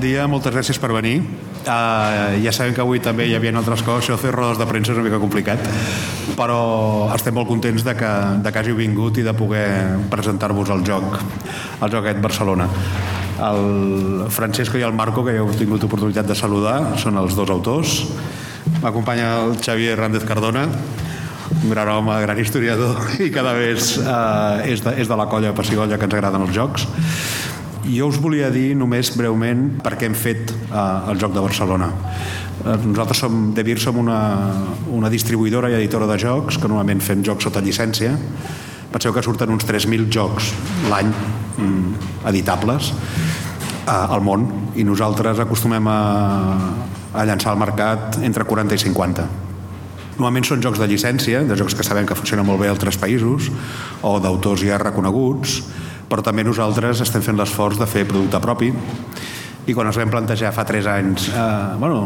dia, moltes gràcies per venir. Uh, ja sabem que avui també hi havia altres coses, això fer rodes de premsa és una mica complicat, però estem molt contents de que, de que hàgiu vingut i de poder presentar-vos el joc, el joc aquest Barcelona. El Francesco i el Marco, que ja heu tingut oportunitat de saludar, són els dos autors. M'acompanya el Xavier Hernández Cardona, un gran home, gran historiador i cada vegada eh, és, de, és de la colla Passigolla que ens agraden els jocs jo us volia dir només breument per què hem fet eh, el Joc de Barcelona. Eh, nosaltres som, de Vir som una, una distribuïdora i editora de jocs que normalment fem jocs sota llicència. Penseu que surten uns 3.000 jocs l'any mm, editables eh, al món i nosaltres acostumem a, a llançar al mercat entre 40 i 50. Normalment són jocs de llicència, de jocs que sabem que funcionen molt bé a altres països o d'autors ja reconeguts, però també nosaltres estem fent l'esforç de fer producte propi i quan ens vam plantejar fa 3 anys eh, bueno,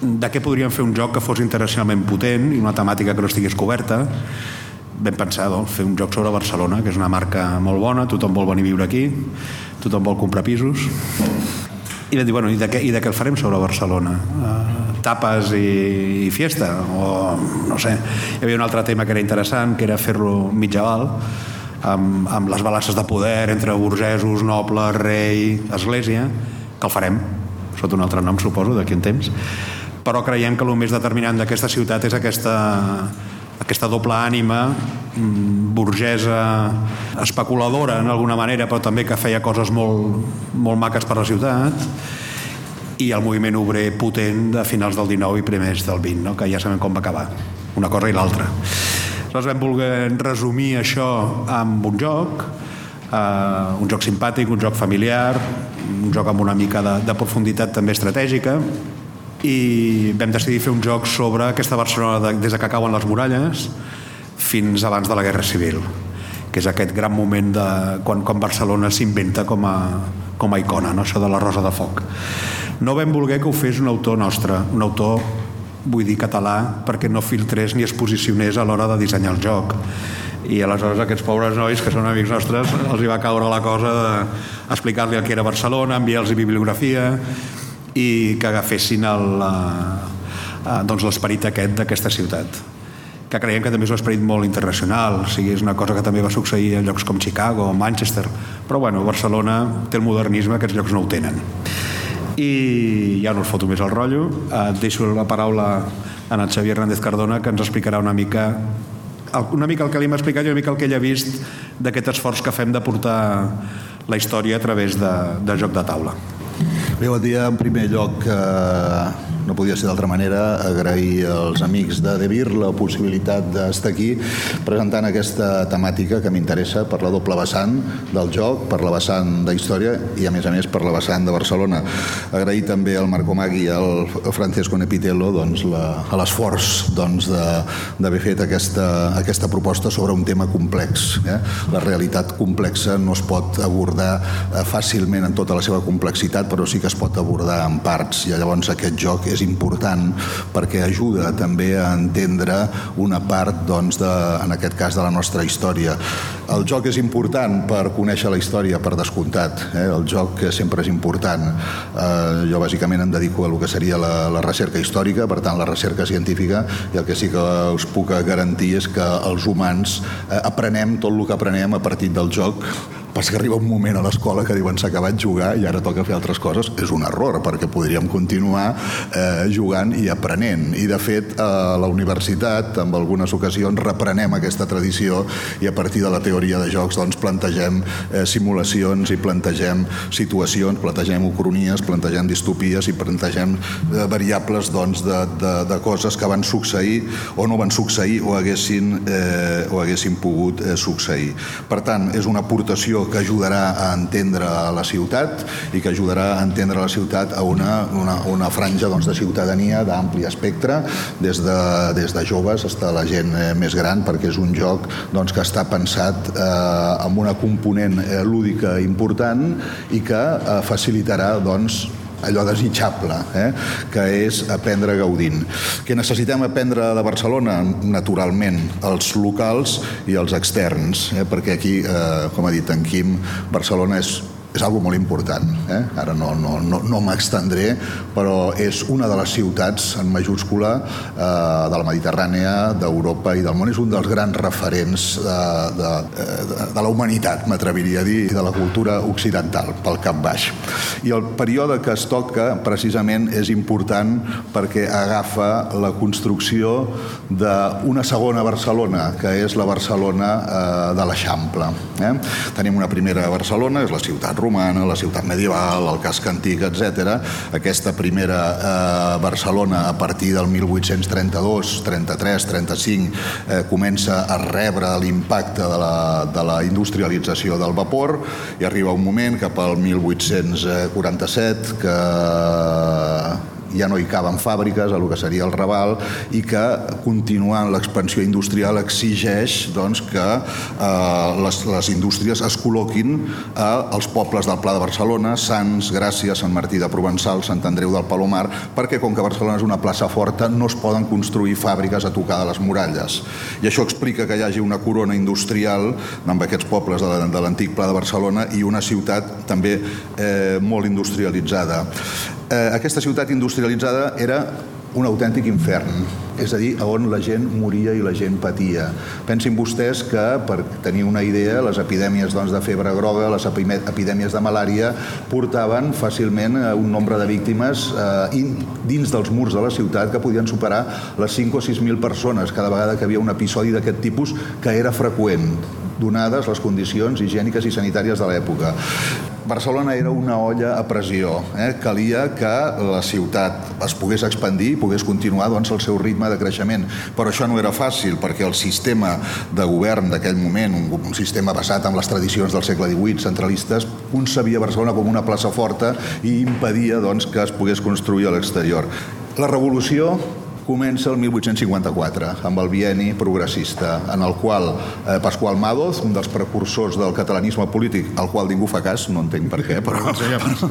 de què podríem fer un joc que fos internacionalment potent i una temàtica que no estigués coberta vam pensar doncs, fer un joc sobre Barcelona que és una marca molt bona, tothom vol venir a viure aquí tothom vol comprar pisos i vam dir, bueno, i de què, i de què el farem sobre Barcelona? Uh, tapes i, i fiesta? O, no sé, hi havia un altre tema que era interessant, que era fer-lo mitjaval, amb, amb les balances de poder entre burgesos, nobles, rei, església, que el farem, sota un altre nom, suposo, d'aquí un temps, però creiem que el més determinant d'aquesta ciutat és aquesta, aquesta doble ànima mm, burgesa, especuladora en alguna manera, però també que feia coses molt, molt maques per la ciutat, i el moviment obrer potent de finals del 19 i primers del 20, no? que ja sabem com va acabar, una cosa i l'altra. Aleshores vam voler resumir això amb un joc, eh, un joc simpàtic, un joc familiar, un joc amb una mica de, de profunditat també estratègica, i vam decidir fer un joc sobre aquesta Barcelona de, des de que cauen les muralles fins abans de la Guerra Civil que és aquest gran moment de quan, quan Barcelona s'inventa com, a, com a icona, no? això de la Rosa de Foc. No vam voler que ho fes un autor nostre, un autor vull dir català perquè no filtrés ni es posicionés a l'hora de dissenyar el joc. I aleshores aquests pobres nois que són amics nostres els hi va caure la cosa d'explicar-li el que era Barcelona, enviar-los bibliografia i que agafessin el, eh, doncs l'esperit aquest d'aquesta ciutat que creiem que també és un esperit molt internacional, o sigui, és una cosa que també va succeir en llocs com Chicago o Manchester, però bueno, Barcelona té el modernisme, aquests llocs no ho tenen i ja no us foto més el rotllo eh, deixo la paraula a en Xavier Hernández Cardona que ens explicarà una mica una mica el que li hem explicat i una mica el que ell ha vist d'aquest esforç que fem de portar la història a través de, de joc de taula. Bé, bon dia. En primer lloc, eh, no podia ser d'altra manera, agrair als amics de Devir la possibilitat d'estar aquí presentant aquesta temàtica que m'interessa per la doble vessant del joc, per la vessant de història i a més a més per la vessant de Barcelona. Agrair també al Marco Magui i al Francesco Nepitello doncs, l'esforç doncs, d'haver fet aquesta, aquesta proposta sobre un tema complex. Eh? La realitat complexa no es pot abordar eh, fàcilment en tota la seva complexitat, però sí que es pot abordar en parts i llavors aquest joc és important perquè ajuda també a entendre una part, doncs, de, en aquest cas, de la nostra història. El joc és important per conèixer la història, per descomptat. Eh? El joc sempre és important. Eh, jo bàsicament em dedico a el que seria la, la recerca històrica, per tant, la recerca científica, i el que sí que us puc garantir és que els humans eh, aprenem tot el que aprenem a partir del joc Passa que arriba un moment a l'escola que diuen s'ha acabat jugar i ara toca fer altres coses. És un error, perquè podríem continuar eh, jugant i aprenent. I, de fet, a la universitat, en algunes ocasions, reprenem aquesta tradició i a partir de la teoria de jocs doncs, plantegem eh, simulacions i plantegem situacions, plantegem ucronies, plantegem distopies i plantegem eh, variables doncs, de, de, de coses que van succeir o no van succeir o haguessin, eh, o haguessin pogut eh, succeir. Per tant, és una aportació que ajudarà a entendre la ciutat i que ajudarà a entendre la ciutat a una, una, una franja doncs, de ciutadania d'ampli espectre, des de, des de joves fins a la gent eh, més gran, perquè és un joc doncs, que està pensat eh, amb una component eh, lúdica important i que eh, facilitarà doncs, allò desitjable, eh? que és aprendre gaudint. Que necessitem aprendre de Barcelona? Naturalment, els locals i els externs, eh? perquè aquí, eh, com ha dit en Quim, Barcelona és és algo molt important. Eh? Ara no, no, no, no m'extendré, però és una de les ciutats en majúscula eh, de la Mediterrània, d'Europa i del món. És un dels grans referents de, de, de, de la humanitat, m'atreviria a dir, de la cultura occidental, pel cap baix. I el període que es toca, precisament, és important perquè agafa la construcció d'una segona Barcelona, que és la Barcelona eh, de l'Eixample. Eh? Tenim una primera Barcelona, és la ciutat romana, la ciutat medieval, el casc antic, etc. Aquesta primera eh, Barcelona, a partir del 1832, 33, 35, eh, comença a rebre l'impacte de, la, de la industrialització del vapor i arriba un moment cap al 1847 que ja no hi caben fàbriques, a lo que seria el Raval, i que continuant l'expansió industrial exigeix doncs, que eh, les, les indústries es col·loquin eh, als pobles del Pla de Barcelona, Sants, Gràcia, Sant Martí de Provençal, Sant Andreu del Palomar, perquè com que Barcelona és una plaça forta no es poden construir fàbriques a tocar de les muralles. I això explica que hi hagi una corona industrial amb aquests pobles de l'antic Pla de Barcelona i una ciutat també eh, molt industrialitzada eh, aquesta ciutat industrialitzada era un autèntic infern, és a dir, on la gent moria i la gent patia. Pensin vostès que, per tenir una idea, les epidèmies doncs, de febre groga, les epidèmies de malària, portaven fàcilment un nombre de víctimes eh, dins dels murs de la ciutat que podien superar les 5 o 6.000 persones cada vegada que havia un episodi d'aquest tipus que era freqüent donades les condicions higièniques i sanitàries de l'època. Barcelona era una olla a pressió. Eh? Calia que la ciutat es pogués expandir i pogués continuar doncs, el seu ritme de creixement. Però això no era fàcil, perquè el sistema de govern d'aquell moment, un, un sistema basat en les tradicions del segle XVIII centralistes, concebia Barcelona com una plaça forta i impedia doncs, que es pogués construir a l'exterior. La revolució comença el 1854 amb el bieni progressista, en el qual eh, Pasqual Madoz, un dels precursors del catalanisme polític, al qual ningú fa cas, no entenc per què, però, però,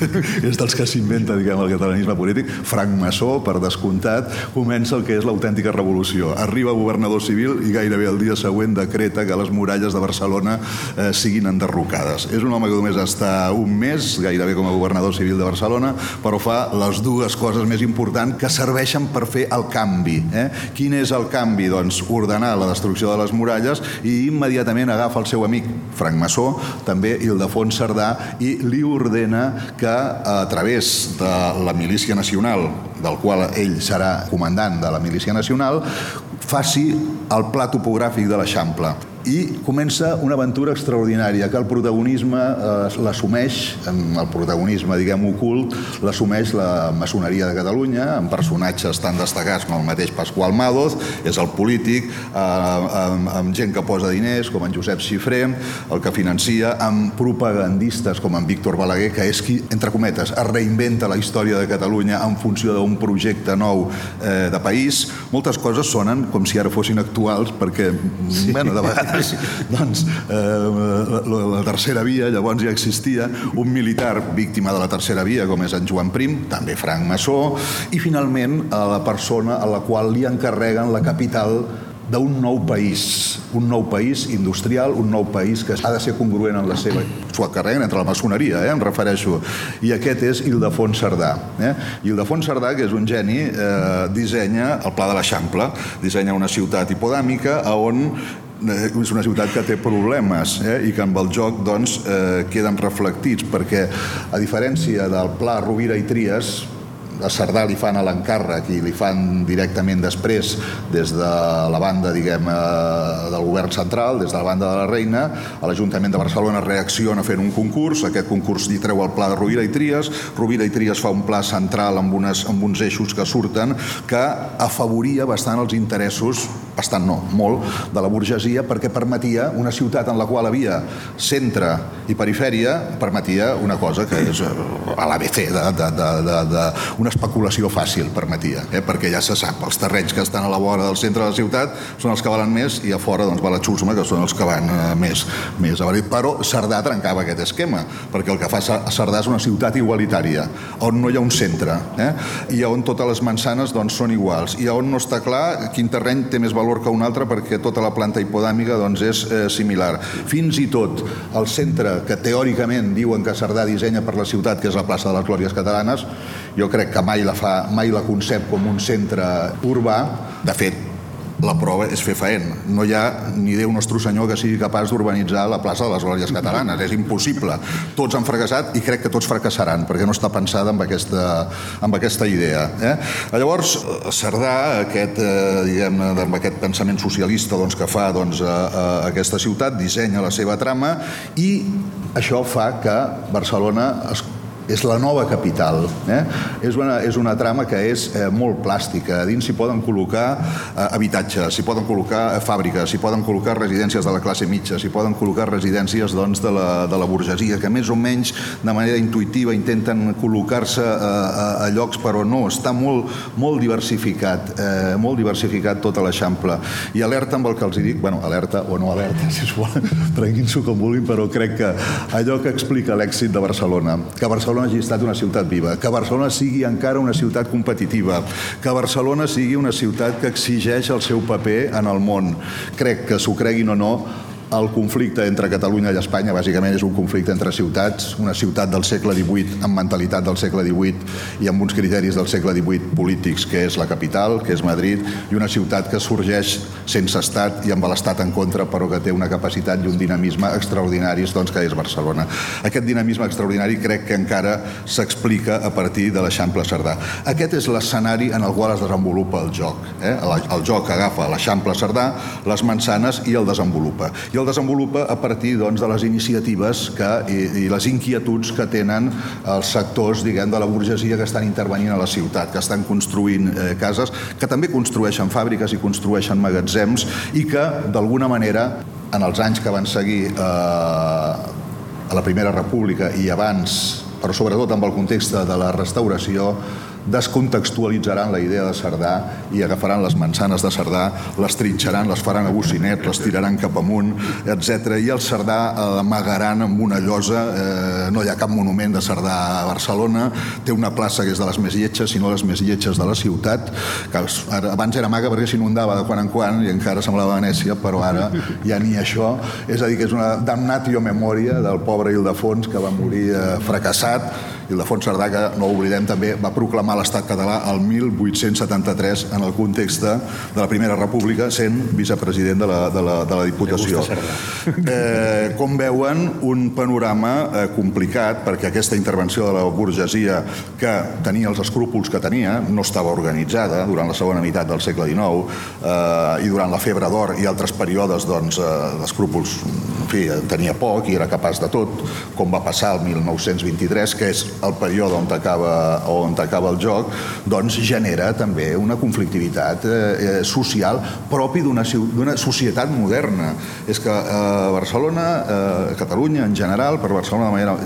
però és dels que s'inventa diguem, el catalanisme polític, Frank Massó, per descomptat, comença el que és l'autèntica revolució. Arriba governador civil i gairebé el dia següent decreta que les muralles de Barcelona eh, siguin enderrocades. És un home que només està un mes, gairebé com a governador civil de Barcelona, però fa les dues coses més importants que serveixen per fer el canvi. Eh? Quin és el canvi? Doncs ordenar la destrucció de les muralles i immediatament agafa el seu amic Frank Massó, també Ildefons Cerdà, i li ordena que a través de la milícia nacional, del qual ell serà comandant de la milícia nacional, faci el pla topogràfic de l'Eixample i comença una aventura extraordinària que el protagonisme eh, l'assumeix, el protagonisme, diguem, ocult, l'assumeix la maçoneria de Catalunya, amb personatges tan destacats com el mateix Pasqual Madoz, és el polític, eh, amb, amb gent que posa diners, com en Josep Xifré, el que financia, amb propagandistes com en Víctor Balaguer, que és qui, entre cometes, es reinventa la història de Catalunya en funció d'un projecte nou eh, de país. Moltes coses sonen com si ara fossin actuals, perquè, sí. bueno, de vegades doncs eh, la, tercera via llavors ja existia un militar víctima de la tercera via com és en Joan Prim, també Frank Massó i finalment a la persona a la qual li encarreguen la capital d'un nou país, un nou país industrial, un nou país que ha de ser congruent en la seva... S'ho carreguen entre la maçoneria, eh, em refereixo. I aquest és Ildefons Cerdà. Eh? Ildefons Cerdà, que és un geni, eh, dissenya el Pla de l'Eixample, dissenya una ciutat hipodàmica on és una ciutat que té problemes eh, i que amb el joc doncs, eh, queden reflectits perquè a diferència del pla Rovira i Tries a Cerdà li fan a l'encàrrec i li fan directament després des de la banda diguem eh, del govern central, des de la banda de la Reina a l'Ajuntament de Barcelona reacciona fent un concurs, aquest concurs hi treu el pla de Rovira i Tries, Rovira i Tries fa un pla central amb, unes, amb uns eixos que surten que afavoria bastant els interessos bastant no, molt, de la burgesia perquè permetia una ciutat en la qual havia centre i perifèria, permetia una cosa que és eh, a l'ABC de, de, de, de, una especulació fàcil, permetia, eh? perquè ja se sap, els terrenys que estan a la vora del centre de la ciutat són els que valen més i a fora doncs, va la Xusma, que són els que van eh, més, més a Però Cerdà trencava aquest esquema, perquè el que fa Cerdà és una ciutat igualitària, on no hi ha un centre, eh? i on totes les mansanes doncs, són iguals, i on no està clar quin terreny té més valor que un altre perquè tota la planta hipodàmica doncs, és eh, similar. Fins i tot el centre que teòricament diuen que Cerdà dissenya per la ciutat, que és la plaça de les Glòries Catalanes, jo crec que mai la, fa, mai la concep com un centre urbà. De fet, la prova és fer faent. No hi ha ni Déu nostre senyor que sigui capaç d'urbanitzar la plaça de les Glòries Catalanes. És impossible. Tots han fracassat i crec que tots fracassaran perquè no està pensada amb aquesta, amb aquesta idea. Eh? Llavors, Cerdà, aquest, eh, diguem amb aquest pensament socialista doncs, que fa doncs, a, a aquesta ciutat, dissenya la seva trama i això fa que Barcelona es és la nova capital. Eh? És, una, és una trama que és eh, molt plàstica. A dins s'hi poden col·locar eh, habitatges, s'hi poden col·locar eh, fàbriques, s'hi poden col·locar residències de la classe mitja, s'hi poden col·locar residències doncs, de, la, de la burgesia, que més o menys de manera intuïtiva intenten col·locar-se a, a, a llocs, però no, està molt, molt diversificat, eh, molt diversificat tota l'Eixample. I alerta amb el que els dic, bueno, alerta o no alerta, si es volen, prenguin-s'ho com vulguin, però crec que allò que explica l'èxit de Barcelona, que Barcelona Barcelona hagi estat una ciutat viva, que Barcelona sigui encara una ciutat competitiva, que Barcelona sigui una ciutat que exigeix el seu paper en el món. Crec que s'ho creguin o no, el conflicte entre Catalunya i Espanya bàsicament és un conflicte entre ciutats, una ciutat del segle XVIII amb mentalitat del segle XVIII i amb uns criteris del segle XVIII polítics, que és la capital, que és Madrid, i una ciutat que sorgeix sense estat i amb l'estat en contra, però que té una capacitat i un dinamisme extraordinaris, doncs, que és Barcelona. Aquest dinamisme extraordinari crec que encara s'explica a partir de l'Eixample Cerdà. Aquest és l'escenari en el qual es desenvolupa el joc. Eh? El, el joc agafa l'Eixample Cerdà, les mansanes i el desenvolupa. I el el desenvolupa a partir doncs, de les iniciatives que, i, i les inquietuds que tenen els sectors diguem, de la burgesia que estan intervenint a la ciutat, que estan construint eh, cases, que també construeixen fàbriques i construeixen magatzems i que, d'alguna manera, en els anys que van seguir eh, a la Primera República i abans, però sobretot amb el context de la restauració, descontextualitzaran la idea de Cerdà i agafaran les mansanes de Cerdà, les trinxaran, les faran a bocinet, les tiraran cap amunt, etc. I el Cerdà l'amagaran amb una llosa, eh, no hi ha cap monument de Cerdà a Barcelona, té una plaça que és de les més lletges, sinó les més lletges de la ciutat, que abans era maga perquè s'inundava de quan en quan i encara semblava Venècia, però ara ja ni això, és a dir, que és una damnatio memoria del pobre Ildefons que va morir eh, fracassat Ildefons Cerdà, que no oblidem també, va proclamar l'estat català el 1873 en el context de la Primera República sent vicepresident de la, de la, de la Diputació. Eh, com veuen, un panorama eh, complicat perquè aquesta intervenció de la burgesia que tenia els escrúpols que tenia no estava organitzada durant la segona meitat del segle XIX eh, i durant la febre d'or i altres períodes doncs, eh, d'escrúpols fi, tenia poc i era capaç de tot, com va passar el 1923, que és el període on acaba, on acaba el joc, doncs genera també una conflictivitat eh, eh social propi d'una societat moderna. És que eh, Barcelona, eh, Catalunya en general, per Barcelona de manera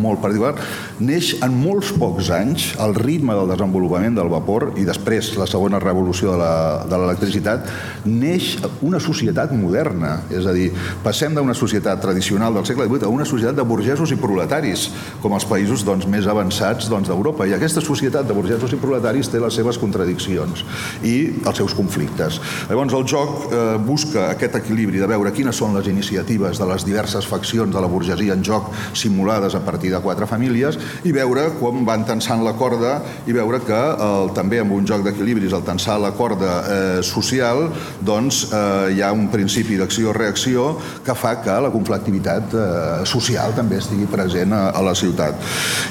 molt particular, neix en molts pocs anys el ritme del desenvolupament del vapor i després la segona revolució de l'electricitat, neix una societat moderna. És a dir, passem d'una societat tradicional del segle XVIII a una societat de burgesos i proletaris, com els països doncs, més avançats doncs, d'Europa. I aquesta societat de burgesos i proletaris té les seves contradiccions i els seus conflictes. Llavors, el joc eh, busca aquest equilibri de veure quines són les iniciatives de les diverses faccions de la burgesia en joc simulades a partir de quatre famílies i veure com van tensant la corda i veure que el, també amb un joc d'equilibris, el tensar la corda eh, social, doncs eh, hi ha un principi d'acció-reacció que fa que la conflictivitat eh, social també estigui present a, a la ciutat.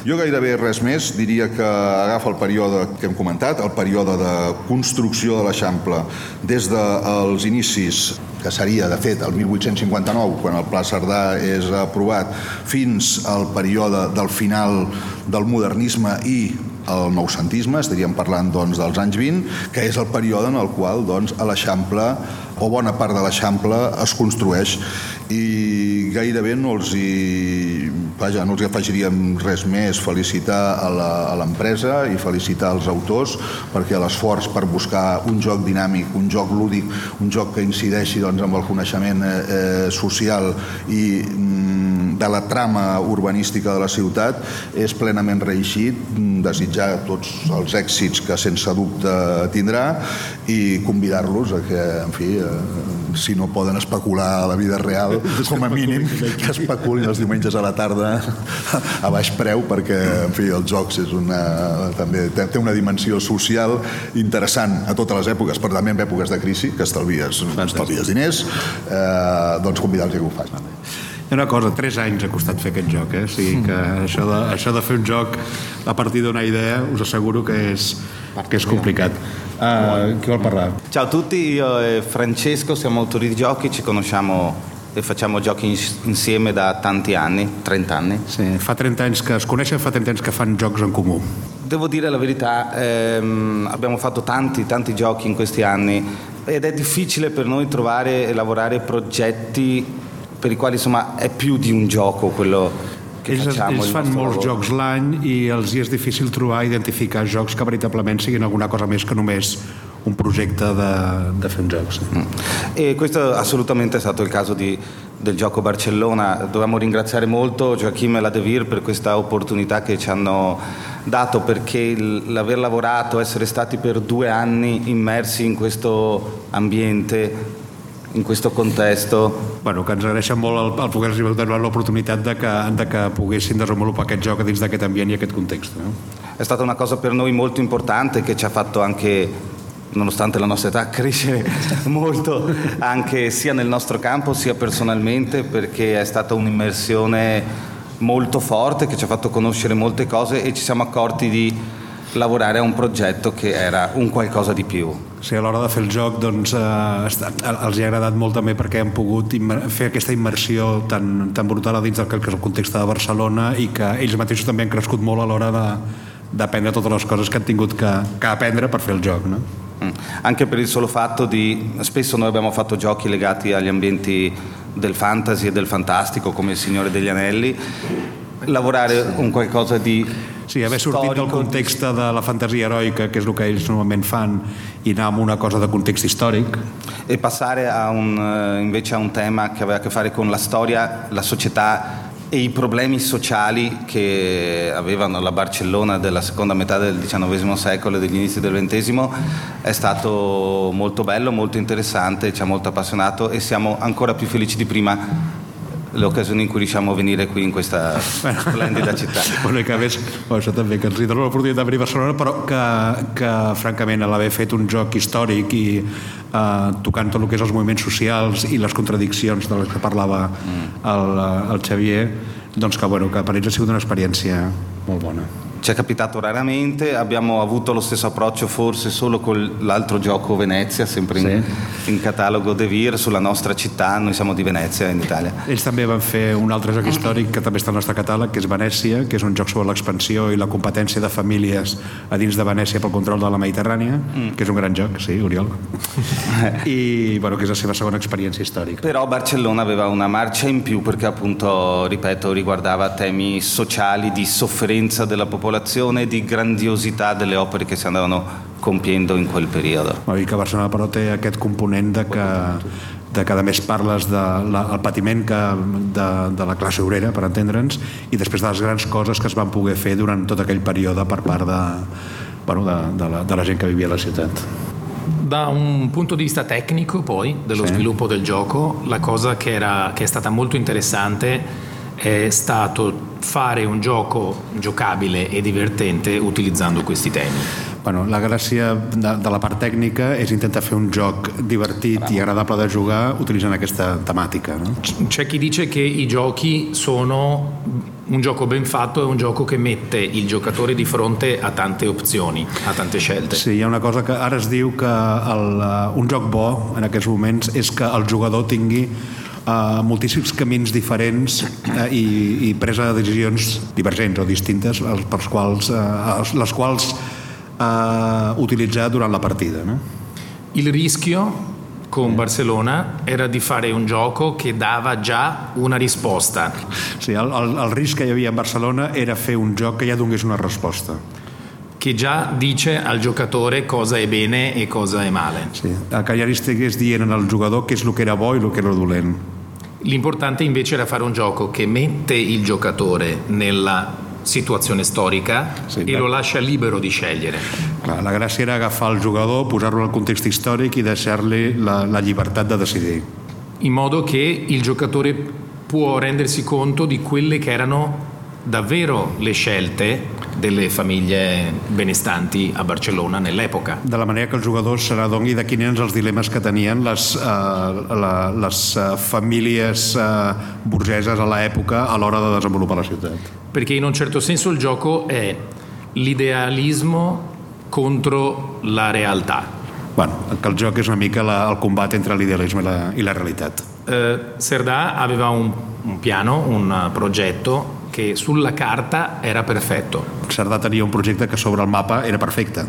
Jo gairebé res més, diria que agafa el període que hem comentat, el període de construcció de l'Eixample des dels inicis que seria, de fet, el 1859, quan el Pla Cerdà és aprovat, fins al període del final del modernisme i el noucentisme, estaríem parlant doncs, dels anys 20, que és el període en el qual doncs, a l'Eixample o bona part de l'Eixample es construeix. I gairebé no els hi, vaja, no els hi afegiríem res més. Felicitar a l'empresa i felicitar els autors perquè l'esforç per buscar un joc dinàmic, un joc lúdic, un joc que incideixi doncs, amb el coneixement eh, eh social i mm, de la trama urbanística de la ciutat és plenament reeixit, desitjar tots els èxits que sense dubte tindrà i convidar-los a que, en fi, eh, si no poden especular a la vida real, com a mínim que especulin els diumenges a la tarda a baix preu, perquè, en fi, els jocs és una, també té una dimensió social interessant a totes les èpoques, però també en èpoques de crisi, que estalvies, estalvies diners, eh, doncs convidar-los a que ho facin. Una cosa, tres anys ha costat fer aquest joc, eh? O sigui que això de, això de fer un joc a partir d'una idea us asseguro che è che è complicato. Uh, chi vuol parlare? Ciao a tutti, io e Francesco siamo autori di giochi, ci conosciamo e facciamo giochi insieme da tanti anni, 30 anni. Sì, fa 30 anni che es coneixen, fa 30 anni che fanno giochi in comune. Devo dire la verità, ehm, abbiamo fatto tanti, tanti giochi in questi anni ed è difficile per noi trovare e lavorare progetti per i quali insomma è più di un gioco quello que ells, facciamo. Ells fan molts lavoro. jocs l'any i els hi és difícil trobar, identificar jocs que veritablement siguin alguna cosa més que només un progetto. Sì. Mm. E questo assolutamente è stato il caso di, del gioco Barcellona. Dobbiamo ringraziare molto Joachim e la De Vir per questa opportunità che ci hanno dato perché l'aver lavorato, essere stati per due anni immersi in questo ambiente in questo contesto. Bueno, que ens agraeixen molt el, el poder donar l'opportunitat de, que, de que poguessin desenvolupar aquest gioc dins d'aquest ambient i aquest context. No? È stata una cosa per noi molto importante che ci ha fatto anche nonostante la nostra età, crescere molto anche sia nel nostro campo sia personalmente perché è stata un'immersione molto forte che ci ha fatto conoscere molte cose e ci siamo accorti di lavorare a un progetto che era un qualcosa di più. Sí, a l'hora de fer el joc doncs, eh, els hi ha agradat molt també perquè han pogut fer aquesta immersió tan, tan brutal dins del que és el context de Barcelona i que ells mateixos també han crescut molt a l'hora d'aprendre totes les coses que han tingut que, que aprendre per fer il gioco. No? Mm. Anche per il solo fatto di... Spesso noi abbiamo fatto giochi legati agli ambienti del fantasy e del fantastico come il Signore degli Anelli lavorare un qualcosa di Sí, haver sortit del context de la fantasia eroica, que és el que ells normalment fan, i anar amb una cosa de context històric. E passare a un, eh, invece a un tema che aveva a che fare con la storia, la società e i problemi sociali che avevano la Barcellona della seconda metà del XIX secolo e degli inizi del XX è stato molto bello, molto interessante, ci ha molto appassionato e siamo ancora più felici di prima l'occasione in cui riusciamo a venire qui in questa splendida città. bueno, que a més, això també, que ens dona l'oportunitat de venir a Barcelona, però que, que francament l'haver fet un joc històric i eh, tocant tot el que és els moviments socials i les contradiccions de les que parlava mm. el, el Xavier, doncs que, bueno, que per ells ha sigut una experiència molt bona. Ci è capitato raramente, abbiamo avuto lo stesso approccio forse solo con l'altro gioco Venezia, sempre in, sì. in catalogo De Vir, sulla nostra città, noi siamo di Venezia in Italia. Ells també van fer un altre joc històric que també està al nostre catàleg, que és Venècia, que és un joc sobre l'expansió i la competència de famílies a dins de Venècia pel control de la Mediterrània, mm. que és un gran joc, sì, Oriol. I bueno, che è la seva segona esperienza storica. Però Barcellona aveva una marcia in più perché appunto, ripeto, riguardava temi sociali di sofferenza della popolazione popolazione di grandiosità delle opere che si andavano compiendo in quel periodo. Ma que Barcelona però té aquest component de que de que a més parles del de el patiment que, de, de la classe obrera, per entendre'ns, i després de les grans coses que es van poder fer durant tot aquell període per part de, bueno, de, de, la, de la gent que vivia a la ciutat. Da un punto di vista tecnico poi dello sì. sviluppo del gioco, la cosa che, era, che è stata molto interessante è stato fare un gioco giocabile e divertente utilizzando questi temi. Bueno, la gràcia de, de la part tècnica és intentar fer un gioc divertit Bravo. i agradable da jugar utilizzando questa tematica. No? C'è chi dice che i giochi sono un gioco ben fatto è un gioco che mette il giocatore di fronte a tante opzioni, a tante scelte. Sí, hi ha una cosa que ara es diu que el, un joc bo en aquests moments és que el jugador tingui uh, moltíssims camins diferents uh, i, i presa de decisions divergents o distintes els, pels quals, uh, les quals uh, utilitzar durant la partida. No? Il rischio con Barcellona era di fare un gioco che dava già una risposta. Sí, el, el, el risc que hi havia a Barcelona era fer un joc que ja donés una resposta. Che già dice al giocatore cosa è bene e cosa è male. Ja li estigués dient al jugador què és el que era bo i el que era dolent. L'importante invece era fare un gioco che mette il giocatore nella situazione storica Sì, e lo lascia libero di scegliere. La gràcia era agafar el jugador, posar-lo al context històric i deixar-li la, la llibertat de decidir. in modo che il giocatore può rendersi conto di quelle che erano davvero le scelte delle famiglie benestanti a Barcellona nell'epoca. De la manera que el jugador se n'adoni de quins eren els dilemes que tenien les, uh, la, les famílies uh, burgeses a l'època a l'hora de desenvolupar la ciutat. Perché in un certo senso il gioco è l'idealismo contro la realtà. Bueno, que el joc és una mica la, el combat entre l'idealisme i la, i la realitat. Eh, Serdà aveva un, un piano, un eh, progetto che sulla carta era perfetto, Cerdà tenia un projecte que sobre el mapa era perfecte,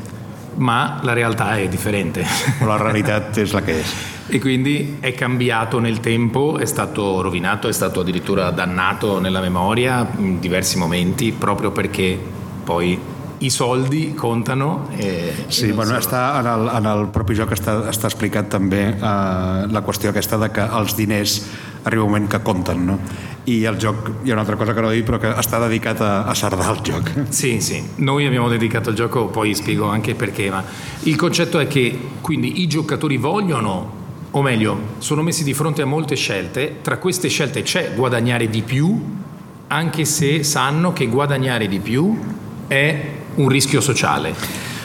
ma la realtà è differente. la realitat és la que és. E quindi è cambiato nel tempo, è stato rovinato, è stato addirittura dannato nella memoria in diversi momenti, proprio perché poi i soldi contano. E, Sí, e non bueno, està en el, en el propi joc està, està explicat també eh, la qüestió aquesta de que els diners arriba un moment que compten, no? I el joc, hi ha una altra cosa que no he dit, però que està dedicat a, a Sardà el joc. Sì, sì, noi abbiamo dedicato il gioco, poi spiego anche perché, ma il concetto è che quindi i giocatori vogliono, o meglio, sono messi di fronte a molte scelte, tra queste scelte c'è guadagnare di più, anche se sanno che guadagnare di più è un rischio sociale.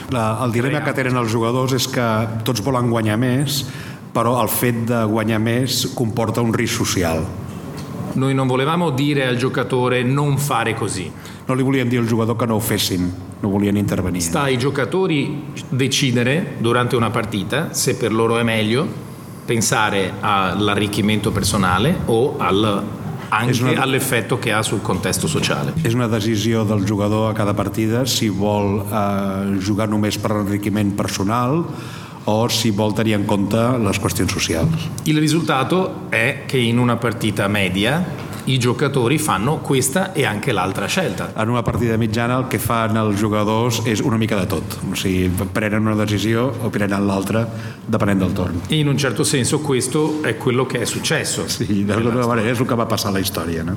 La, el dilema que tenen els jugadors és que tots volen guanyar més, però el fet de guanyar més comporta un risc social. Noi non volevamo dire al giocatore non fare così, No li volien dir al jugador que no ho fessin, no volien intervenir. sta ai giocatori decidere durante una partita se per loro è meglio pensare all'arricchimento personale o al- anche una- all'effetto che ha sul contesto sociale. És una decisió del jugador a cada partida si vol eh, jugar només per enriquiment personal o si vol tenir en compte les qüestions socials. Il risultato è che in una partita media i giocatori fanno questa e anche l'altra scelta. En una partida mitjana el que fan els jugadors és una mica de tot. O sigui, prenen una decisió o prenen l'altra depenent del torn. E in un certo senso questo è quello che è successo. Sí, d'alguna manera és el que va passar a la història. No?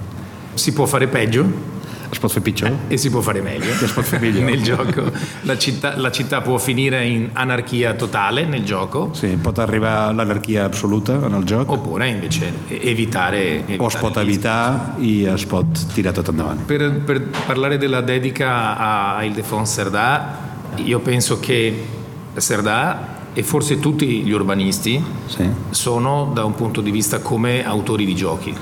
Si può fare peggio Es pot fer pitjor? e si può fare meglio. Es pot fer millor. nel gioco. La città, la città può finire in anarchia totale nel gioco Sí, pot arribar l'anarquia absoluta en el joc oppure invece evitare, evitare o es pot il rischio. evitar i es pot tirar tot endavant. Per, per parlare della dedica a, a Ildefonso Serdà, io penso che Serdà e forse tutti gli urbanisti Sí. sono da un punto di vista come autori di giochi.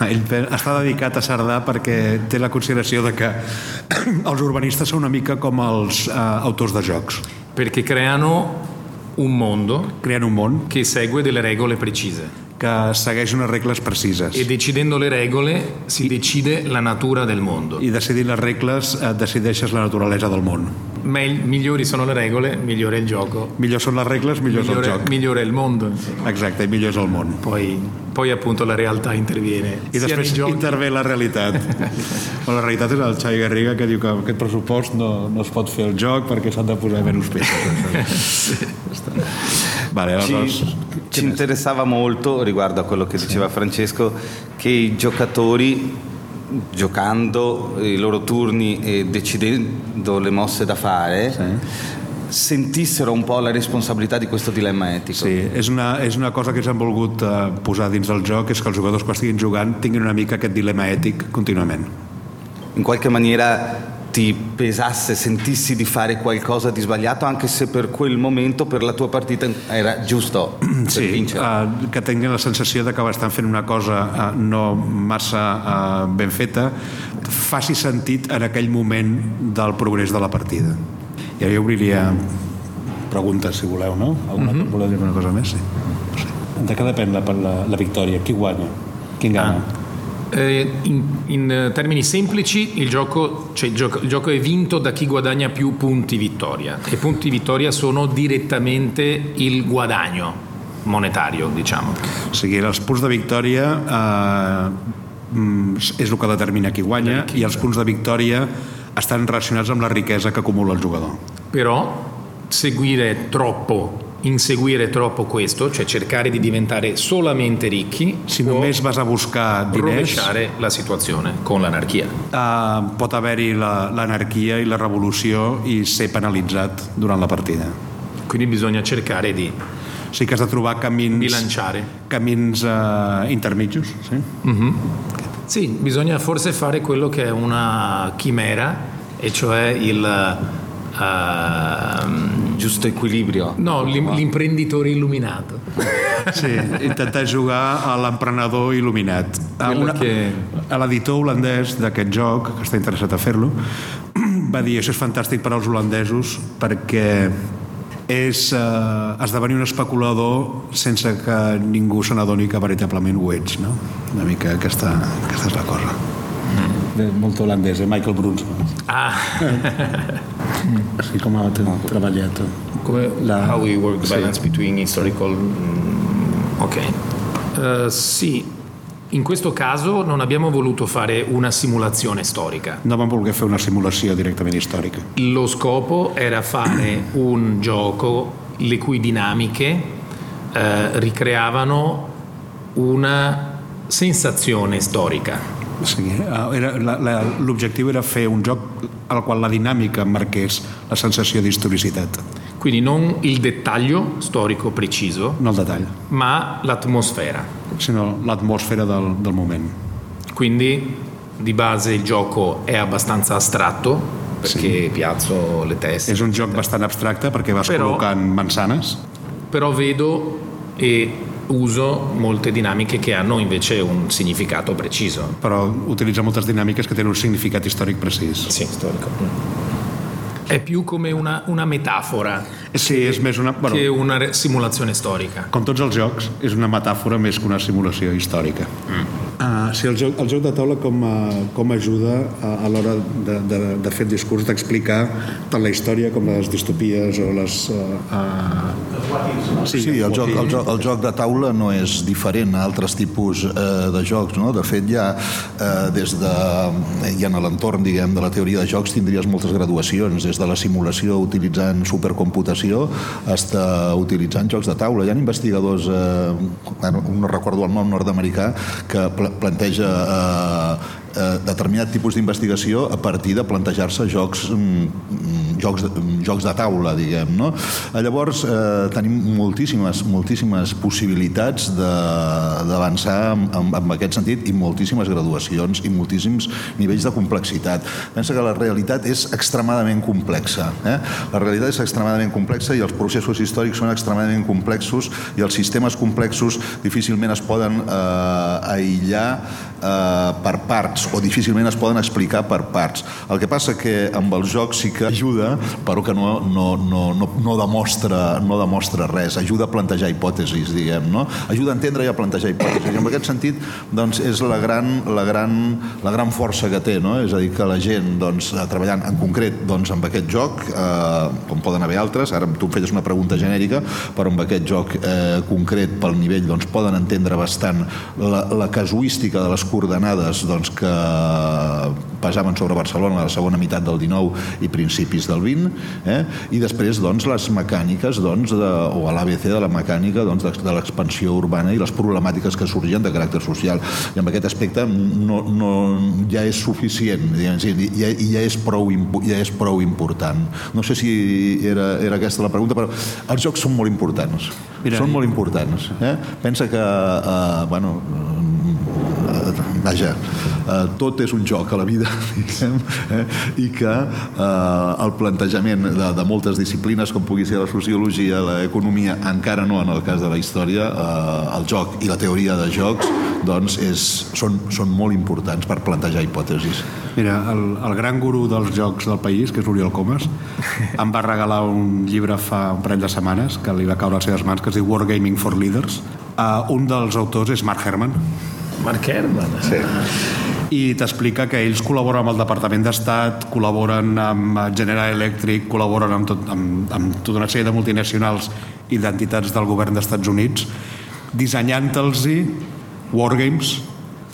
Ell pe- està dedicat a Sardà perquè té la consideració de que els urbanistes són una mica com els eh, autors de jocs. perché creano un mondo Creen un món che segue delle regole precise que segueix unes regles precises. e decidendo le regole si decide la natura del mondo. I decidir les regles eh, decideixes la naturalesa del món. Mel- migliori sono le regole, migliore il gioco, Millor són les regles, millor és el migliore, joc. migliore il mondo. Exacte, i millor és el món. Poi, poi appunto la realtà interviene. I després giochi- intervé la realitat. Però la realitat és el Xavi Garriga que diu que aquest pressupost no, no es pot fer el joc perquè s'han de posar menys peces. vale, Ci, ci interessava molto riguardo a quello che diceva Francesco che i giocatori giocando i loro turni e decidendo le mosse da fare sentissero un po' la responsabilità di questo dilemma etico. Sí, és una, és una cosa que ens han volgut eh, posar dins del joc, és que els jugadors quan estiguin jugant tinguin una mica aquest dilema ètic contínuament. In qualche maniera ti pesasse, sentissi di fare qualcosa di sbagliato anche se per quel momento, per la tua partita era giusto per Sí, vincere. eh, que tinguin la sensació de que estan fent una cosa eh, no massa eh, ben feta, faci sentit en aquell moment del progrés de la partida. I ara jo obriria preguntes, si voleu, no? Alguna, mm -hmm. Voleu dir una cosa més? Sí. De què depèn la, la, la victòria? Chi guanya? Chi gana? Ah. Eh, in, in, termini semplici il gioco, cioè il, gioco, il gioco, è vinto da chi guadagna più punti vittoria e punti vittoria sono direttamente il guadagno monetario, diciamo. O sigui, els punts de victòria eh, mm, és el que determina qui guanya i els punts de victòria estan relacionats amb la riquesa que acumula el jugador. Però seguire troppo inseguire troppo questo, cioè cercare di diventare solamente ricchi, si només vas a buscar diners, rovesciare la situazione con l'anarchia. Uh, pot haver-hi l'anarquia i la revolució i ser penalitzat durant la partida. Quindi bisogna cercare di sí que has de trobar camins bilanciare camins uh, intermedios sì? Mm-hmm. sì, bisogna forse fare quello che è una chimera e cioè il uh, giusto equilibrio. No, l'imprenditore illuminato. Sí, intentar jugar a l'emprenedor il·luminat. Una, que... l'editor holandès d'aquest joc que està interessat a fer-lo va dir això és fantàstic per als holandesos perquè és eh, esdevenir un especulador sense que ningú se n'adoni que veritablement ho ets no? una mica aquesta, aquesta és la cosa mm. molt holandès, eh? Michael Brunsman ah sí, com ha treballat come, la... how we work the balance sí. between historical mm, ok uh, sì In questo caso non abbiamo voluto fare una simulazione storica. Non abbiamo voluto fare una simulazione direttamente storica. Lo scopo era fare un gioco le cui dinamiche eh, ricreavano una sensazione storica. Sí, eh, l'objectiu era fer un joc al qual la dinàmica marqués la sensació d'historicitat. Quindi non il dettaglio storico preciso, no dettaglio, ma l'atmosfera. Sinó l'atmosfera del, del moment. Quindi di base il gioco è abbastanza astratto perché sì. piazzo le teste. És un joc bastant abstracte perquè vas però, col·locant manzanes. Però vedo e uso molte dinamiche che hanno invece un significato preciso. Però utilizza moltes dinàmiques que tenen un significat històric precís. Sì, storico. È più come una, una metafora sí, és més una, bueno, que una simulazione storica. Com tots els jocs, és una metàfora més que una simulació històrica. Mm. Uh, sí, el joc, el joc de taula com, uh, com ajuda a, a l'hora de, de, de fer el discurs, d'explicar tant la història com les distopies o les... Uh, uh... Sí, sí el, joc, el, joc, el joc de taula no és diferent a altres tipus uh, de jocs, no? De fet, ja uh, des de... ja en l'entorn, diguem, de la teoria de jocs tindries moltes graduacions, des de la simulació utilitzant supercomputació fins a utilitzant jocs de taula. Hi ha investigadors, eh, no recordo el nom nord-americà, que planteja eh, eh, determinat tipus d'investigació a partir de plantejar-se jocs, mm, jocs, de, jocs de taula, diguem. No? Eh, llavors, eh, tenim moltíssimes, moltíssimes possibilitats d'avançar en, en aquest sentit i moltíssimes graduacions i moltíssims nivells de complexitat. Pensa que la realitat és extremadament complexa. Eh? La realitat és extremadament complexa i els processos històrics són extremadament complexos i els sistemes complexos difícilment es poden eh, aïllar eh, per parts o difícilment es poden explicar per parts. El que passa que amb els jocs sí que ajuda, però que no, no, no, no, no, demostra, no demostra res. Ajuda a plantejar hipòtesis, diguem, no? Ajuda a entendre i a plantejar hipòtesis. I en aquest sentit, doncs, és la gran, la gran, la gran força que té, no? És a dir, que la gent, doncs, treballant en concret doncs, amb aquest joc, eh, com poden haver altres, ara tu em feies una pregunta genèrica, però amb aquest joc eh, concret pel nivell, doncs, poden entendre bastant la, la casuística de les coordenades doncs, que pesaven sobre Barcelona a la segona meitat del 19 i principis del 20, eh? i després doncs, les mecàniques doncs, de, o a l'ABC de la mecànica doncs, de, de l'expansió urbana i les problemàtiques que sorgien de caràcter social. I en aquest aspecte no, no, ja és suficient, diguem, ja, ja, és prou, ja és prou important. No sé si era, era aquesta la pregunta, però els jocs són molt importants. Mira, són molt importants. Eh? Pensa que, eh, bueno, vaja, eh, tot és un joc a la vida, diguem, eh? i que eh, el plantejament de, de moltes disciplines, com pugui ser la sociologia, l'economia, encara no en el cas de la història, eh, el joc i la teoria de jocs doncs és, són, són molt importants per plantejar hipòtesis. Mira, el, el gran guru dels jocs del país, que és Oriol Comas, em va regalar un llibre fa un parell de setmanes que li va caure a les seves mans, que es diu Wargaming for Leaders, Uh, un dels autors és Mark Herman. Mark Herman. Sí. I t'explica que ells col·laboren amb el Departament d'Estat, col·laboren amb General Electric, col·laboren amb, tot, amb, amb tota una sèrie de multinacionals i d'entitats del govern d'Estats Units, dissenyant-los wargames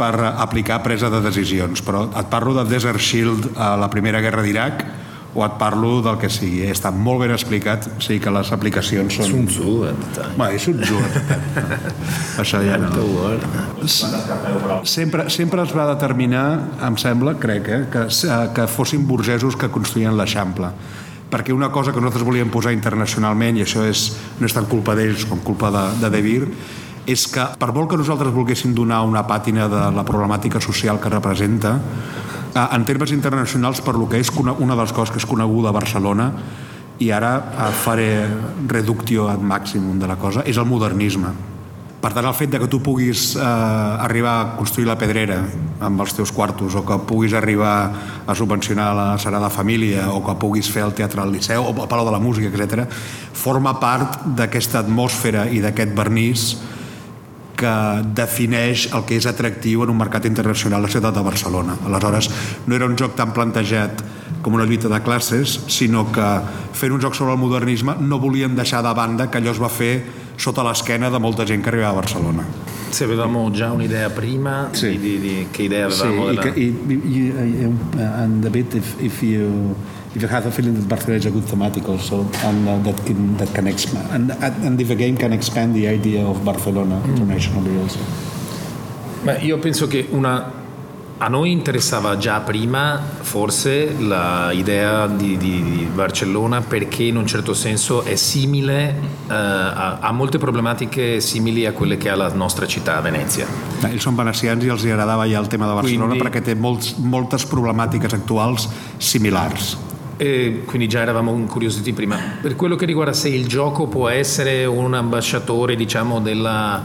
per aplicar presa de decisions. Però et parlo de Desert Shield a la Primera Guerra d'Iraq, o et parlo del que sigui. Està molt ben explicat, o sigui que les aplicacions són... Sun Tzu, eh? Bé, és un Tzu. Això ja no. Sempre, sempre es va determinar, em sembla, crec, eh, que, que fossin burgesos que construïen l'Eixample perquè una cosa que nosaltres volíem posar internacionalment, i això és, no és tant culpa d'ells com culpa de, de De Beer, és que per molt que nosaltres volguéssim donar una pàtina de la problemàtica social que representa, eh, en termes internacionals per lo que és una de les coses que és coneguda a Barcelona i ara eh, faré reductio ad màximum de la cosa, és el modernisme. Per tant, el fet de que tu puguis eh, arribar a construir la pedrera amb els teus quartos, o que puguis arribar a subvencionar la Sagrada Família, o que puguis fer el teatre al Liceu, o el Palau de la Música, etc., forma part d'aquesta atmosfera i d'aquest vernís que defineix el que és atractiu en un mercat internacional a la ciutat de Barcelona. Aleshores, no era un joc tan plantejat com una lluita de classes, sinó que fent un joc sobre el modernisme no volien deixar de banda que allò es va fer sota l'esquena de molta gent que arribava a Barcelona. Se avevamo già un'idea prima Sì. di, di- che idea avevamo Sí, i, della... que, i, i, i, and a bit if, if you if you have a feeling that Barcelona is a good thematic also and uh, that can that can expand and, and if the game can expand the idea of Barcelona internationally also. Beh, io penso che una... A noi interessava già prima forse l'idea di, di- di Barcellona perché in un certo senso è simile, eh, ha, ha molte problematiche simili a quelle che ha la nostra città, Venezia. Ells són venecians i els agradava ja el tema de Barcelona Quindi- perquè té molts, moltes problemàtiques actuals similars. E quindi già eravamo incuriositi prima. Per quello che riguarda se il gioco può essere un ambasciatore, diciamo, della...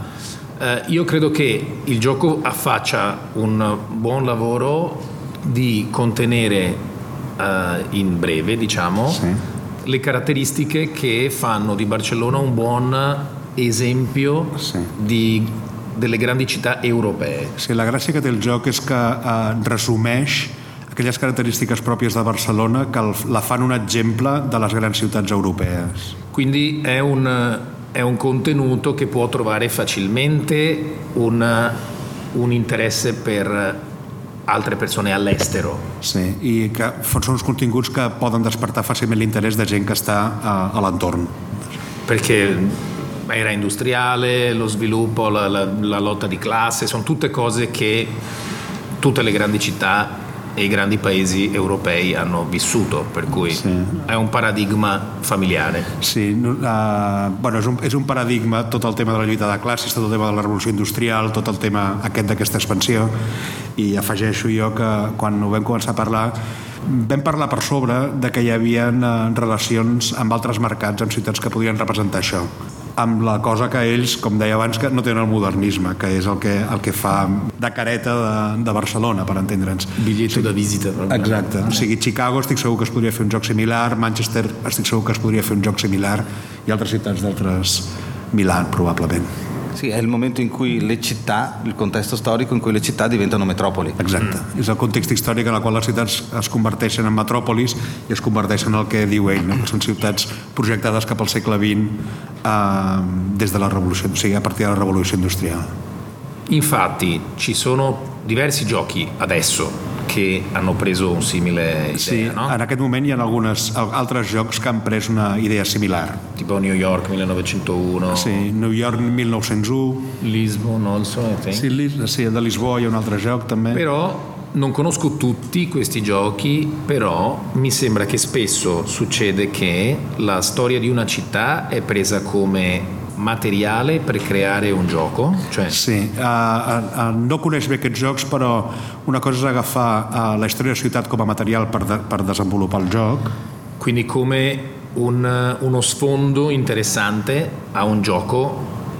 eh, io credo che il gioco affaccia un buon lavoro di contenere eh, in breve, diciamo, Sì. le caratteristiche che fanno di Barcellona un buon esempio Sì. di- delle grandi città europee. Sí, la gràcia que té el joc és que eh, resumeix aquelles característiques pròpies de Barcelona que el, la fan un exemple de les grans ciutats europees. Quindi è un, è un contenuto che può trovare facilmente un, un interesse per altre persone all'estero. Sí, i que són uns continguts que poden despertar fàcilment l'interès de gent que està a, a l'entorn. Perché era industriale, lo sviluppo, la, la- la lotta di classe, sono tutte cose che tutte le grandi città e i grandi paesi europei hanno vissuto, per cui Sì. è un paradigma familiare. No, uh, bueno, és, un, és un paradigma tot el tema de la lluita de classes, tot el tema de la revolució industrial, tot el tema aquest d'aquesta expansió i afegeixo jo que quan ho vam començar a parlar vam parlar per sobre de que hi havia uh, relacions amb altres mercats, amb ciutats que podien representar això amb la cosa que ells, com deia abans, que no tenen el modernisme, que és el que, el que fa de careta de, de Barcelona, per entendre'ns. Biglietto da visita. proprio. Exacte. O sigui, Chicago estic segur que es podria fer un joc similar, Manchester estic segur que es podria fer un joc similar i altres ciutats d'altres... Milan, probablement. Sì, è il momento in cui le città, il contesto storico in cui le città diventano metropoli. Exacte. Mm. És el context històric en el qual les ciutats es converteixen en metròpolis i es converteixen en el que diu ell, no? que són ciutats projectades cap al segle XX eh, des de la revolució, o sigui, a partir de la revolució industrial. Infatti ci sono diversi giochi adesso che hanno preso un simile idea, Sí, no? en aquest moment hi ha algunes, altres jocs que han pres una idea similar. tipo New York 1901, Sí, New York 1901, Lisbon, non so, sì. sí, Lis- sí, de Lisboa hi ha un altre joc també. Però non conosco tutti questi giochi, però mi sembra che spesso succede che la storia di una città è presa come materiale per creare un gioco, cioè uh, uh, uh, no coneix bé aquests jocs, però una cosa és agafar uh, la història de la ciutat com a material per, de, per desenvolupar el joc, quindi come un- uno sfondo interessante a un gioco,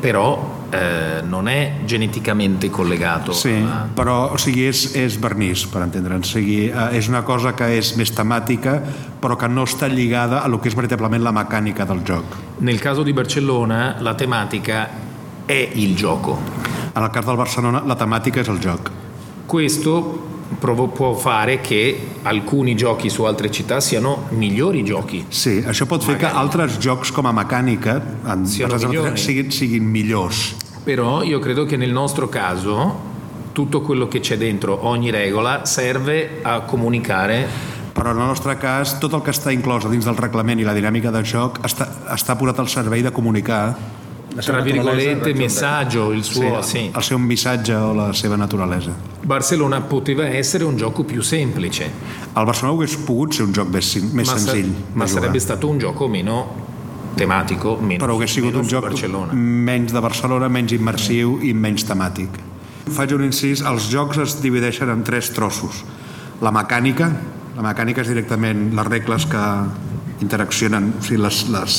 però eh, non è geneticamente collegato. sí, a- però o sigui, és, és vernís, per entendre'ns. O sigui, uh, és una cosa que és més temàtica, però que no està lligada a lo que és veritablement la mecànica del joc. Nel caso di Barcellona la tematica è il gioco. En el cas del Barcelona, la temàtica és el joc. Questo provo- può fare che alcuni giochi su altre città siano migliori giochi. Sí, això pot fer que altres jocs com a mecànica en Siano basats en la- migliori. siguin, siguin millors. Però io credo che nel nostro caso tutto quello che c'è dentro ogni regola serve a comunicare Però en el nostre cas, tot el que està inclòs a dins del reglament i la dinàmica del joc està, està posat al servei de comunicar tra virgolette messaggio, il suo sí, sì. el seu missatge o la seva naturalesa. Barcellona poteva essere un gioco più semplice, El Barcelona hagués pogut ser un joc més, més ma, senzill ma sarebbe stato un gioco meno tematico, meno, però hagués sigut un joc Barcellona. menys de Barcelona, menys immersiu i menys temàtic. Faig un incís, els jocs es divideixen en tres trossos. La mecànica, la mecànica és directament les regles que interaccionen, o sigui, les, les,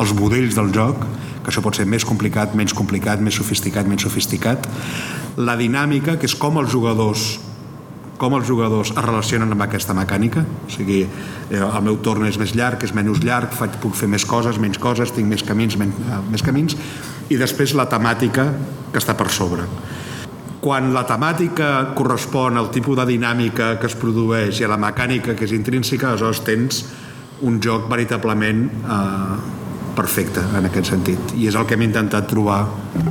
els budells del joc, que això pot ser més complicat, menys complicat, més sofisticat, menys sofisticat. La dinàmica, que és com els jugadors com els jugadors es relacionen amb aquesta mecànica. O sigui, eh, el meu torn és més llarg és menys llarg, faig, puc fer més coses menys coses, tinc més camins, men, eh, més camins. I després la temàtica que està per sobre. Quan la temàtica correspon al tipus de dinàmica que es produeix i a la mecànica que és intrínseca, aleshores tens un joc veritablement eh, perfecte en aquest sentit i és el que hem intentat trobar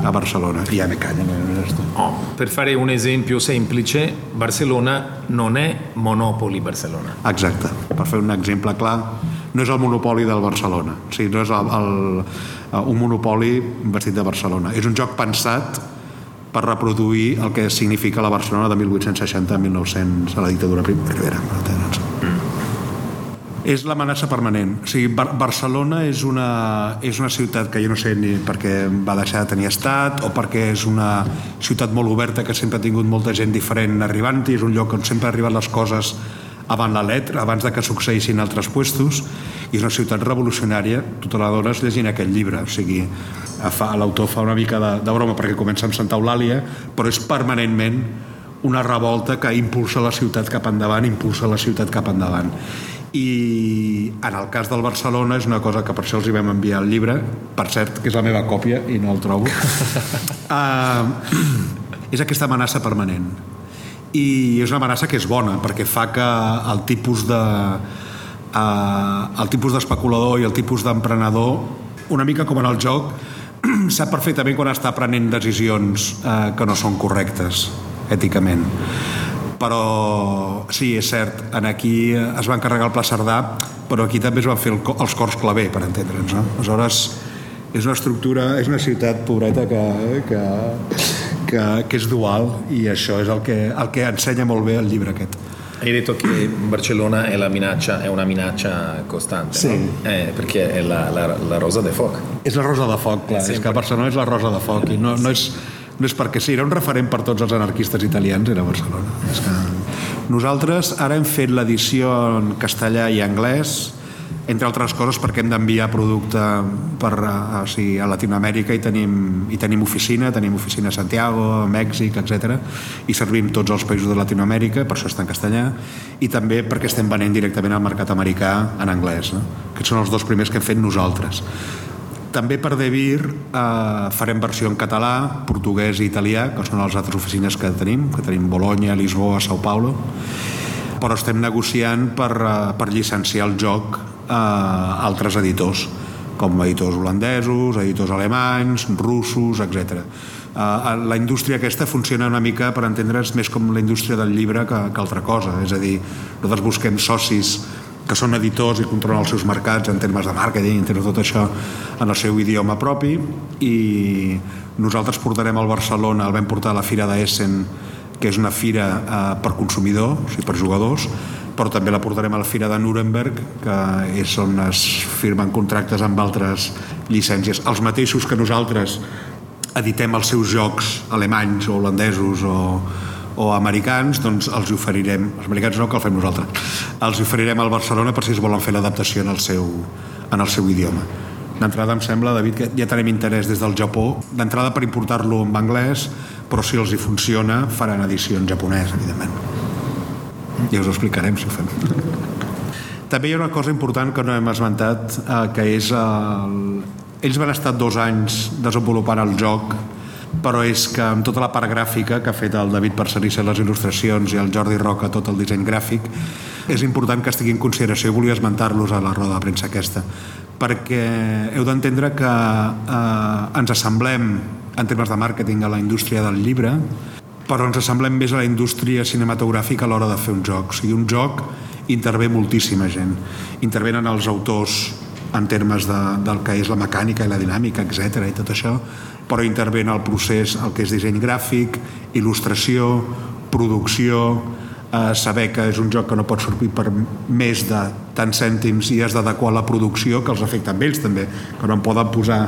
a Barcelona i ja me callo no és Oh, per fare un esempio semplice, Barcellona non è Monopoli Barcellona. Exacte, per fer un exemple clar, no és el monopoli del Barcelona, o sigui, no és el, el, un monopoli vestit de Barcelona. És un joc pensat per reproduir el que significa la Barcelona de 1860 a 1900, a la dictadura primera. És l'amenaça permanent. O sigui, Bar Barcelona és una, és una ciutat que jo no sé ni perquè va deixar de tenir estat o perquè és una ciutat molt oberta que sempre ha tingut molta gent diferent arribant-hi, és un lloc on sempre han arribat les coses abans la letra, abans de que succeïssin altres puestos, i és una ciutat revolucionària, totes les dones llegint aquest llibre, o sigui, l'autor fa una mica de, de broma perquè comença amb Santa Eulàlia, però és permanentment una revolta que impulsa la ciutat cap endavant, impulsa la ciutat cap endavant. I en el cas del Barcelona és una cosa que per això els hi vam enviar el llibre, per cert, que és la meva còpia i no el trobo, uh, és aquesta amenaça permanent. I és una amenaça que és bona perquè fa que el tipus de uh, el tipus d'especulador i el tipus d'emprenedor una mica com en el joc sap perfectament quan està prenent decisions uh, que no són correctes èticament però sí, és cert en aquí es va encarregar el Pla Cerdà però aquí també es van fer el, els cors claver per entendre'ns no? aleshores és una estructura, és una ciutat pobreta que, que, que, que és dual i això és el que, el que ensenya molt bé el llibre aquest. Hai detto che Barcellona è, la minaccia, è una minaccia costante, Sì. no? Eh, perché è la, la, la rosa de foc. És la rosa de foc, clar, és que Barcelona és la rosa de foc i no, no, és, no és perquè sí, era un referent per tots els anarquistes italians, era Barcelona. És que nosaltres ara hem fet l'edició en castellà i anglès, entre altres coses perquè hem d'enviar producte per, a, o sigui, a Latinoamèrica i tenim, i tenim oficina, tenim oficina a Santiago, a Mèxic, etc. i servim tots els països de Latinoamèrica, per això està en castellà, i també perquè estem venent directament al mercat americà en anglès. No? Aquests són els dos primers que hem fet nosaltres. També per De Vir eh, farem versió en català, portuguès i italià, que són les altres oficines que tenim, que tenim Bologna, Lisboa, Sao Paulo, però estem negociant per, eh, per llicenciar el joc a altres editors, com editors holandesos, editors alemanys, russos, etc. Uh, la indústria aquesta funciona una mica, per entendre's, més com la indústria del llibre que, que altra cosa. És a dir, nosaltres busquem socis que són editors i controlen els seus mercats en termes de màrqueting, en termes de tot això en el seu idioma propi i nosaltres portarem al Barcelona, el vam portar a la Fira d'Essen que és una fira eh, per consumidor, o sigui, per jugadors, però també la portarem a la fira de Nuremberg, que és on es firmen contractes amb altres llicències. Els mateixos que nosaltres editem els seus jocs alemanys o holandesos o, o americans, doncs els oferirem, els americans no, que el fem nosaltres, els oferirem al Barcelona per si es volen fer l'adaptació en, el seu, en el seu idioma. D'entrada em sembla, David, que ja tenim interès des del Japó, d'entrada per importar-lo en anglès, però si els hi funciona faran edició en japonès, evidentment. Ja us ho explicarem si ho fem. També hi ha una cosa important que no hem esmentat, eh, que és el... ells van estar dos anys desenvolupant el joc però és que amb tota la part gràfica que ha fet el David Parcerissa les il·lustracions i el Jordi Roca tot el disseny gràfic és important que estigui en consideració i volia esmentar-los a la roda de premsa aquesta perquè heu d'entendre que eh, ens assemblem en termes de màrqueting a la indústria del llibre però ens assemblem més a la indústria cinematogràfica a l'hora de fer un joc. O sigui, un joc intervé moltíssima gent. Intervenen els autors en termes de, del que és la mecànica i la dinàmica, etc i tot això, però intervé el procés, el que és disseny gràfic, il·lustració, producció, eh, saber que és un joc que no pot sortir per més de tants cèntims i has d'adequar la producció que els afecta a ells també, que no en poden posar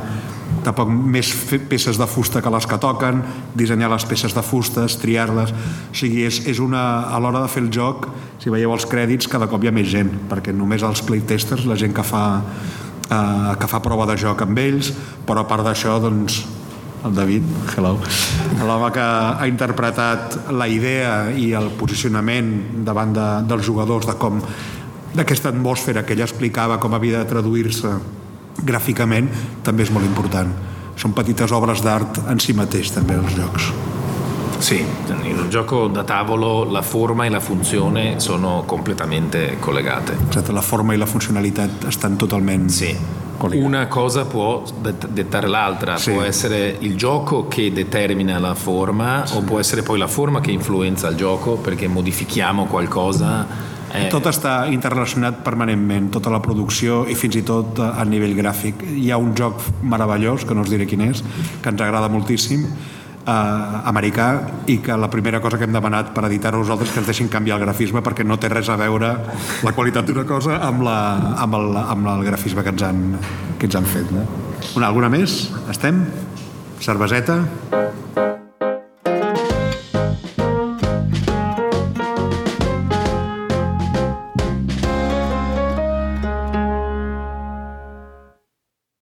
tampoc més peces de fusta que les que toquen, dissenyar les peces de fustes, triar-les... O sigui, és, és una... a l'hora de fer el joc, si veieu els crèdits, cada cop hi ha més gent, perquè només els playtesters, la gent que fa, eh, que fa prova de joc amb ells, però a part d'això, doncs, el David, hello, l'home que ha interpretat la idea i el posicionament davant de, dels jugadors de com d'aquesta atmosfera que ella explicava com havia de traduir-se gràficament també és molt important són petites obres d'art en si mateix també els jocs Sì, in un gioco da tavolo la forma e la funzione sono completamente collegate. Esatto, la forma e la funzionalità estan totalmente sì. Collegate. Una cosa può dettare l'altra, sì. può essere il gioco che determina la forma sì. o può essere poi la forma che influenza il gioco perché modifichiamo qualcosa Eh... Tot està interrelacionat permanentment, tota la producció i fins i tot a nivell gràfic. Hi ha un joc meravellós, que no us diré quin és, que ens agrada moltíssim, eh, americà i que la primera cosa que hem demanat per editar-ho nosaltres que ens deixin canviar el grafisme perquè no té res a veure la qualitat d'una cosa amb, la, amb, el, amb el grafisme que ens han, que ens han fet. No? Una, alguna més? Estem? Cerveseta?